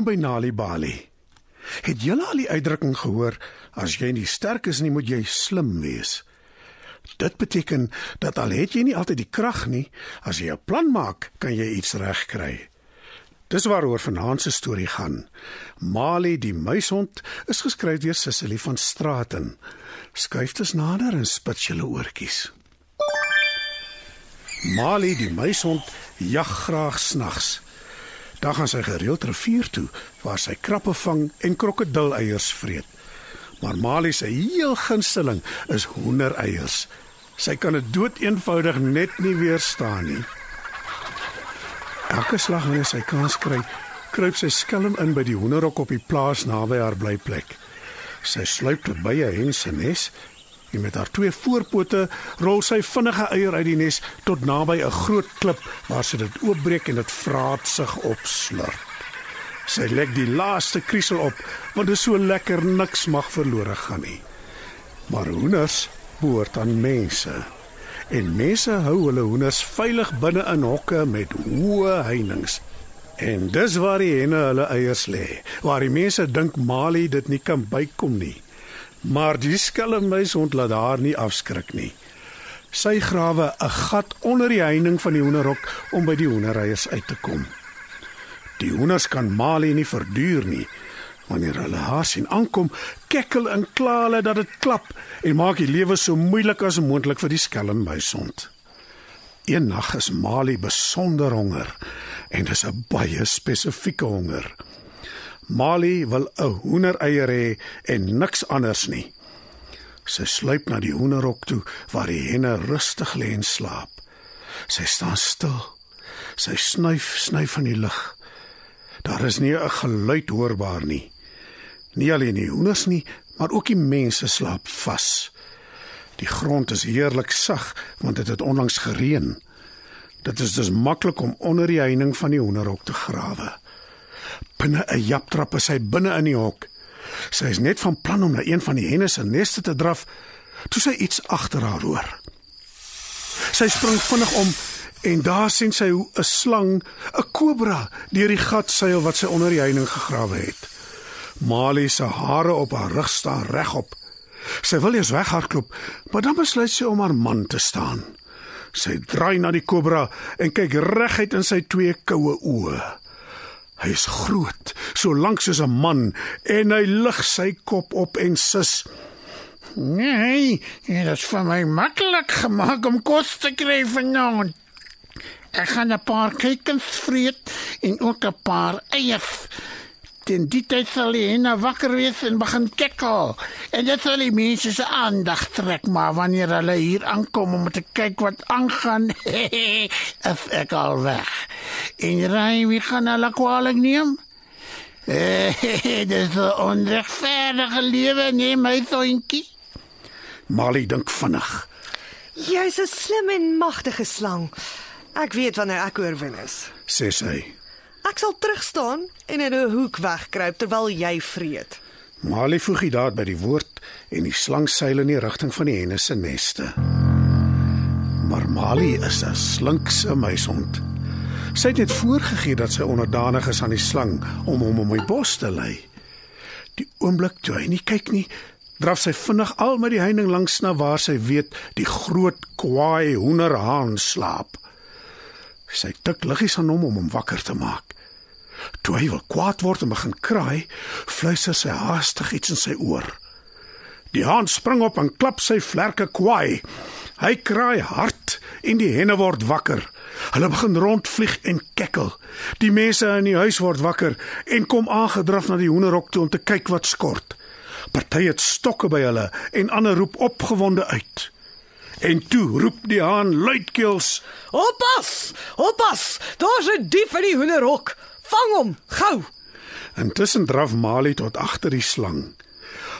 Welkom by Nali Bali. Het julle al die uitdrukking gehoor as jy nie sterk is nie, moet jy slim wees? Dit beteken dat al het jy nie altyd die krag nie, as jy 'n plan maak, kan jy iets regkry. Dis waaroor vanaand se storie gaan. Mali die muishond is geskryf deur Sissily van Straaten. Skuif dus nader en spits julle oortjies. Mali die muishond jag graag snags. Dan gaan sy gereeld rivier toe waar sy krappe vang en krokodilleiers vreet. Maar Mali se heel gunsteling is hoendereiers. Sy kan dit dood eenvoudig net nie weerstaan nie. Elke slag wanneer sy kans kry, kruip sy skelm in by die hoenderhok op die plaas naby haar blyplek. Sy sluip by 'n hen se nes en met haar twee voorpote rol sy vinnige eier uit die nes tot naby 'n groot klip waar sy dit oopbreek en dit vraatsig opslurp. Sy lê die laaste kriesel op want dit is so lekker niks mag verlore gaan nie. Maar hoenders behoort aan mense. En mense hou hulle hoenders veilig binne in hokke met hoë heininge. En dis waar die henne hulle eiers lê, waar die mense dink Mali dit nie kan bykom nie. Maar die skelmmuis ontlaat haar nie afskrik nie. Sy grawe 'n gat onder die heining van die hoenderhok om by die hoendereiers uit te kom. Die hoenders kan Mali nie verduur nie. Wanneer hulle haar sien aankom, kekkel en kla hulle dat dit klap en maak die lewe so moeilik as moontlik vir die skelmmuisond. Eendag is Mali besonder honger en dis 'n baie spesifieke honger. Mali wil 'n hoendereier hê en niks anders nie. Sy sluip na die hoenderhok toe waar die henne rustig lê en slaap. Sy staan stil. Sy snuif snuif in die lug. Daar is nie 'n geluid hoorbaar nie. Nie alleen die hoenders nie, maar ook die mense slaap vas. Die grond is heerlik sag want dit het onlangs gereën. Dit is dus maklik om onder die heining van die hoenderhok te grawe. Binne 'n japtrap is sy binne in die hok. Sy is net van plan om na een van die henne se neste te draf toe sy iets agter haar hoor. Sy spring vinnig om en daar sien sy hoe 'n slang, 'n kobra, deur die gat seil wat sy onder die heining gegrawe het. Mali se hare op haar rug staan regop. Sy wil eers weghardloop, maar dan besluit sy om haar man te staan. Sy draai na die kobra en kyk reguit in sy twee koue oë. Hy is groot, so lank soos 'n man en hy lig sy kop op en sus. Nee, dit is vir my maklik gemaak om kos te kry vanaand. Ek gaan 'n paar kykens vreet en ook 'n paar eiers. Teen die tyd sal hy nou wakker wees en begin kekkel. En dit sal die mense se aandag trek, maar wanneer hulle hier aankom om te kyk wat aangaan, is ek al weg. En raai wie gaan hulle kwaliek neem? Dit is 'n onregverdige lewe, nee my soentjie. Mali dink vinnig. Jy's 'n slim en magtige slang. Ek weet wanneer ek oorwin is. sê sy. Ek sal terugstaan en in 'n hoek wegkruip terwyl jy vreet. Mali voeg hy daad by die woord en die slang seil in die rigting van die henne se neste. Maar Mali is 'n slinkse muishond. Sy het net voorgegee dat sy onderdanig is aan die slang om hom om die bos te lei. Die oomblik toe hy nie kyk nie, draf sy vinnig al met die heining langs na waar sy weet die groot kwaai hoenderhaan slaap. Sy tik liggies aan hom om hom wakker te maak. Toe hy wil kwaad word en begin kraai, fluister sy haastig iets in sy oor. Die haan spring op en klap sy vlerke kwaai. Hy kraai hard en die henne word wakker. Hulle begin rondvlieg en kekkel. Die mense in die huis word wakker en kom aangedraf na die hoenderhok toe om te kyk wat skort. Party het stokke by hulle en ander roep opgewonde uit. En toe roep die haan luidkeels: Oppas! Oppas! Daar's 'n dief in die hoenderhok. Vang hom, gou. Intussen draf Mali tot agter die slang.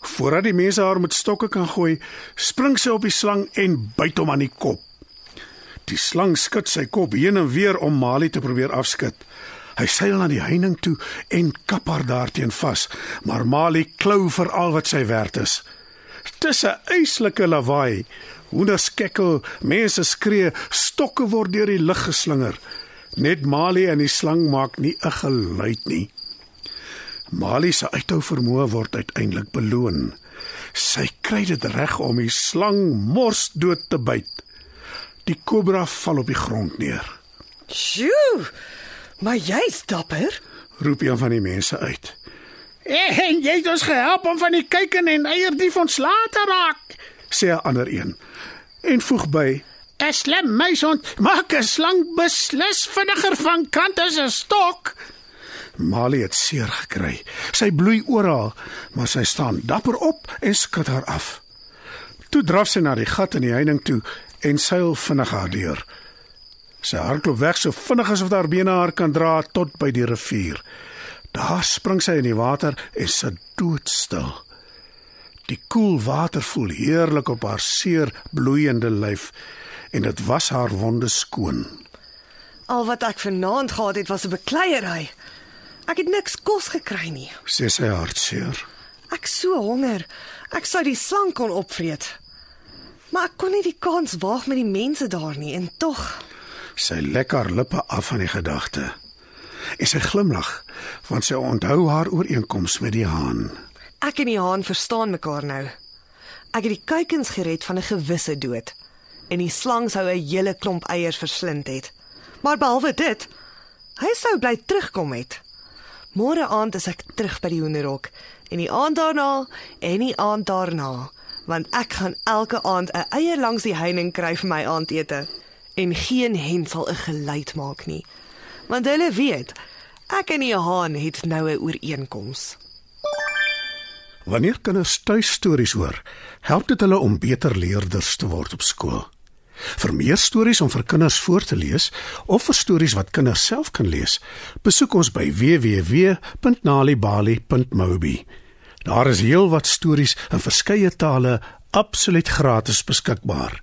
Voordat die mense haar met stokke kan gooi, spring sy op die slang en byt hom aan die kop. Die slang skud sy kop heen en weer om Mali te probeer afskud. Hy seil na die heining toe en kap haar daarteen vas, maar Mali klou vir al wat sy werd is. Dis 'n eislike lawaai. Hoenders kekkel, mense skree, stokke word deur die lug geslinger. Net Mali en die slang maak nie 'n geluid nie. Mali se uithou vermoë word uiteindelik beloon. Sy kry dit reg om die slang mors dood te byt. Die kobra val op die grond neer. Sjoe! Maar jy's dapper. Roep een van die mense uit. En jy het ons gehelp om van die kuiken en eierdief ontslae te raak. Sê 'n ander een. En voeg by: 'n Slim muisond maak 'n slang beslis vinniger van kant as 'n stok. Mali het seer gekry. Sy bloei oral, maar sy staan dapper op en skud haar af. Toe draf sy na die gat in die heining toe en seil vinnig haar deur. Sy hardloop weg so vinnig as wat haar bene haar kan dra tot by die rivier. Daar spring sy in die water en sit doodstil. Die koel water voel heerlik op haar seer bloeiende lyf en dit was haar wonde skoon. Al wat ek vanaand gehad het was 'n bekleierery. Ek het niks kos gekry nie. Sê sy hartseer. Ek so honger. Ek sou die slang kon opvreet. Maar ek kon nie die kans waag met die mense daar nie en tog Sy lek haar lippe af van die gedagte. En sy glimlag want sy onthou haar ooreenkoms met die haan. ek en die haan verstaan mekaar nou. Ek het die kuikens gered van 'n gewisse dood en die slang sou 'n hele klomp eiers verslind het. Maar behalwe dit, hy sou bly terugkom het. Môre aand is ek terug by die hoenderhok en die aand daarna en die aand daarna, want ek gaan elke aand 'n eier langs die heining kry vir my aandete en geen hen sal 'n geluid maak nie. Want hulle weet, ek en haan het nou 'n ooreenkoms. Wanneer kinders tuistories hoor, help dit hulle om beter leerders te word op skool. Vir meer stories om vir kinders voor te lees of vir stories wat kinders self kan lees, besoek ons by www.nalibali.mobi. Daar is heelwat stories in verskeie tale absoluut gratis beskikbaar.